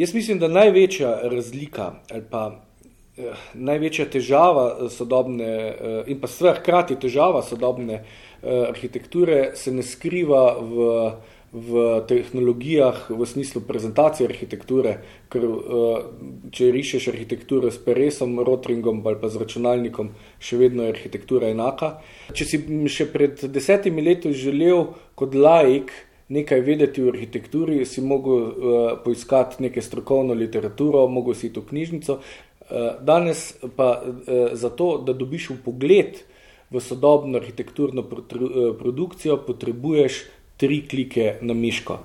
Jaz mislim, da največja razlika ali pa eh, največja težava sodobne eh, in pa sve hkrati težava sodobne eh, arhitekture se ne skriva v, v tehnologijah v smislu prezentacije arhitekture, ker eh, če rišeš arhitekturo s peresom, rotringom ali pa z računalnikom, še vedno je arhitektura enaka. Če si še pred desetimi leti želel kot laik, nekaj vedeti o arhitekturi, si mogel uh, poiskati nekaj strokovno literaturo, mogel si to knjižnico. Uh, danes pa uh, zato, da dobiš v pogled v sodobno arhitekturno produkcijo, potrebuješ tri klike na miško.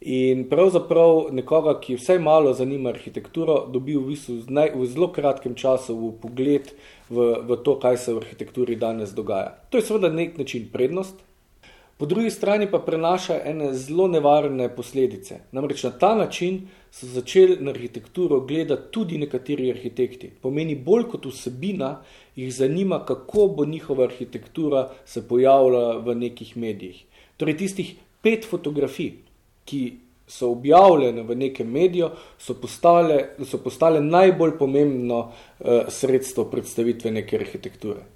In pravzaprav nekoga, ki vsaj malo zanima arhitekturo, dobi v, bistvu naj, v zelo kratkem času v pogled v, v to, kaj se v arhitekturi danes dogaja. To je seveda nek način prednost, Po drugi strani pa prenaša ene zelo nevarne posledice. Namreč na ta način so začeli na arhitekturo gledati tudi nekateri arhitekti. Pomeni bolj kot vsebina, jih zanima, kako bo njihova arhitektura se pojavila v nekih medijih. Torej tistih pet fotografij, ki so objavljene v nekem mediju, so postale, so postale najbolj pomembno uh, sredstvo predstavitve neke arhitekture.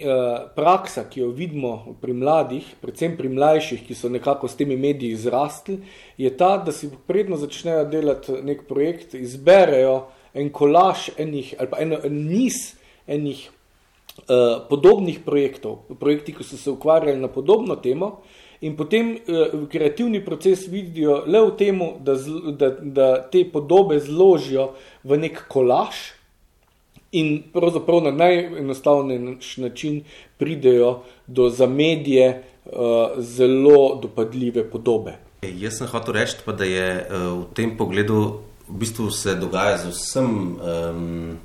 Eh, praksa, ki jo vidimo pri mladih, predvsem pri mlajših, ki so nekako s temi mediji izrastli, je ta, da si predno začnejo delati nek projekt, izberejo en kolaž enih, ali pa eno, en niz enih podobnih projektov, projekti, ki so se ukvarjali na podobno temo, in potem uh, kreativni proces vidijo le v tem, da, da, da te podobe zložijo v nek kolaž, in pravzaprav na najenostavnejši način pridejo do za medije uh, zelo dopadljive podobe. Jaz sem hotel reči, pa, da je uh, v tem pogledu v bistvu se dogaja z vsem, um,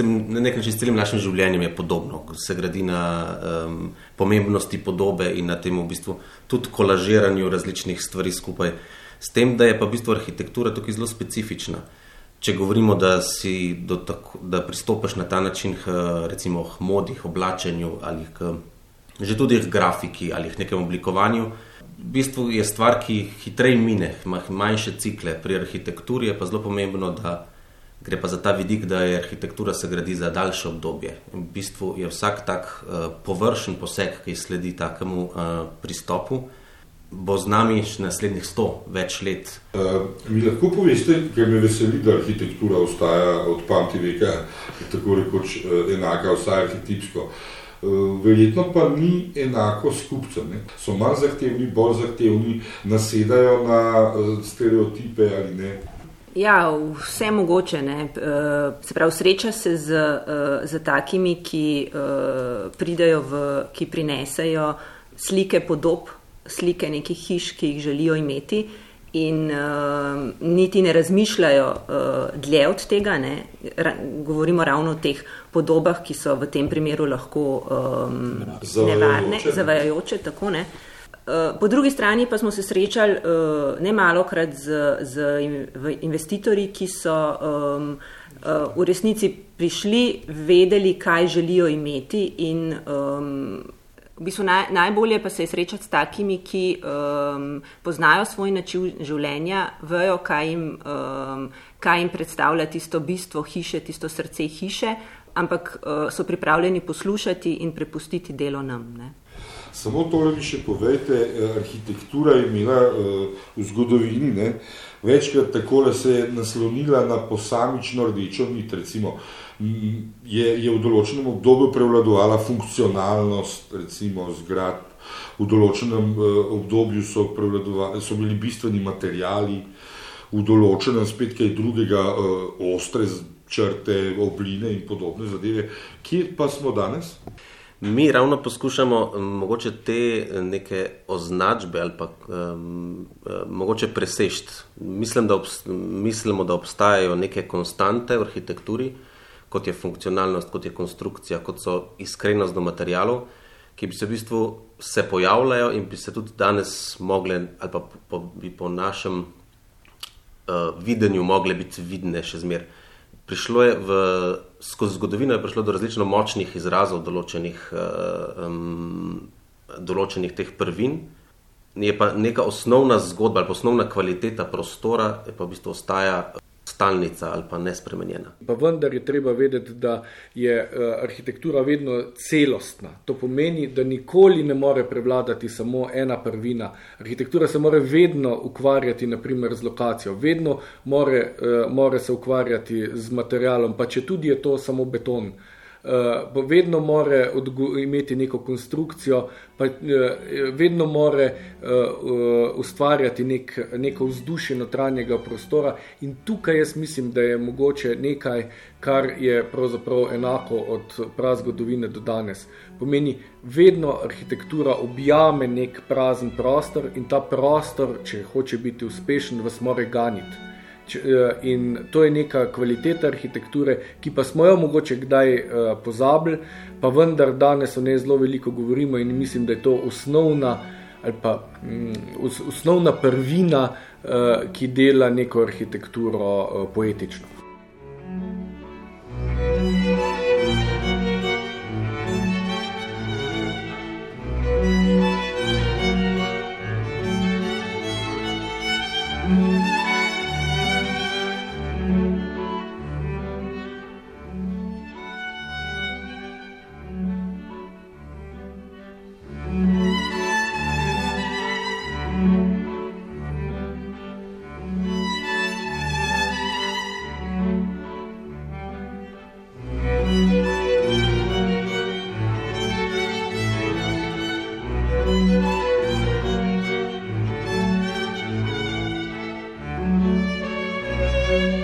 na nek način s celim našim življenjem je podobno, se gradi na um, pomembnosti podobe in na tem v bistvu tudi kolažiranju različnih stvari skupaj. S tem, da je pa v bistvu arhitektura tukaj zelo specifična. Če govorimo, da, tako, da pristopiš na ta način k recimo, k modi, k oblačenju ali k, že tudi k grafiki ali k nekem oblikovanju, v bistvu je stvar, ki hitreje mine, ima manjše cikle. Pri arhitekturi je pa zelo pomembno, da gre pa za ta vidik, da je arhitektura se gradi za daljše obdobje. In v bistvu je vsak tak uh, površen poseg, ki sledi takemu uh, pristopu bo z nami še naslednjih sto več let. Uh, mi lahko poveste, ker me veseli, da arhitektura ostaja od pameti veka, tako rekoč uh, enaka, vsaj arhitektipsko. Uh, verjetno pa ni enako s kupcem. Ne? So manj zahtevni, bolj zahtevni, nasedajo na uh, stereotipe ali ne. Ja, vse mogoče. Ne? Se pravi, sreča se z, z takimi, ki pridejo, v, ki prinesejo slike podob slike nekih hiš, ki jih želijo imeti, in uh, niti ne razmišljajo uh, dlje od tega. Ne. Ra govorimo ravno o teh podobah, ki so v tem primeru lahko um, nevarne, zavajajoče. Tako, ne. Uh, po drugi strani pa smo se srečali uh, ne malo krat z, z investitorji, ki so um, uh, v resnici prišli, vedeli, kaj želijo imeti in um, V bistvu naj, najbolje pa se je srečati s takimi, ki um, poznajo svoj način življenja, vejo, kaj jim, um, kaj jim predstavlja tisto bistvo hiše, tisto srce hiše, ampak uh, so pripravljeni poslušati in prepustiti delo nam. Ne. Samo to, da mi še povejte, eh, arhitektura je imela uh, v zgodovini, ne, večkrat tako, da se je naslonila na posamično rdečo nit, recimo je, je v določenem obdobju prevladovala funkcionalnost, recimo zgrad, v določenem uh, obdobju so, so bili bistveni materijali, v določenem spet kaj drugega, uh, ostre črte, obline in podobne zadeve. Kje pa smo danes? Mi ravno poskušamo mogoče te neke označbe ali pa um, mogoče presešti. Mislim, da obst mislimo, da obstajajo neke konstante v arhitekturi, kot je funkcionalnost, kot je konstrukcija, kot so iskrenost do materijalov, ki bi se v bistvu se pojavljajo in bi se tudi danes mogle, ali pa po, bi po našem uh, videnju mogle biti vidne še zmer. Prišlo je v, skozi zgodovino je prišlo do različno močnih izrazov določenih, um, določenih teh prvin. Je pa neka osnovna zgodba ali osnovna kvaliteta prostora, pa v bistvu ostaja stalnica ali pa nespremenjena. Pa vendar je treba vedeti, da je uh, arhitektura vedno celostna. To pomeni, da nikoli ne more prevladati samo ena prvina. Arhitektura se mora vedno ukvarjati naprimer, z lokacijo, vedno more, uh, more se ukvarjati z materialom, pa če tudi je to samo beton. Uh, vedno mora imeti neko konstrukcijo, pa uh, vedno mora uh, uh, ustvarjati nek, neko vzdušje notranjega prostora. In tukaj jaz mislim, da je mogoče nekaj, kar je pravzaprav enako od prazgodovine do danes. Pomeni, vedno arhitektura objame nek prazen prostor in ta prostor, če hoče biti uspešen, vas mora ganiti. Eh, in to je neka kvaliteta arhitekture, ki pa smo jo mogoče kdaj uh, pozabili, pa vendar danes o njej zelo veliko govorimo in mislim, da je to osnovna ali pa um, osnovna prvina, uh, ki dela neko arhitekturo uh, poetično. Música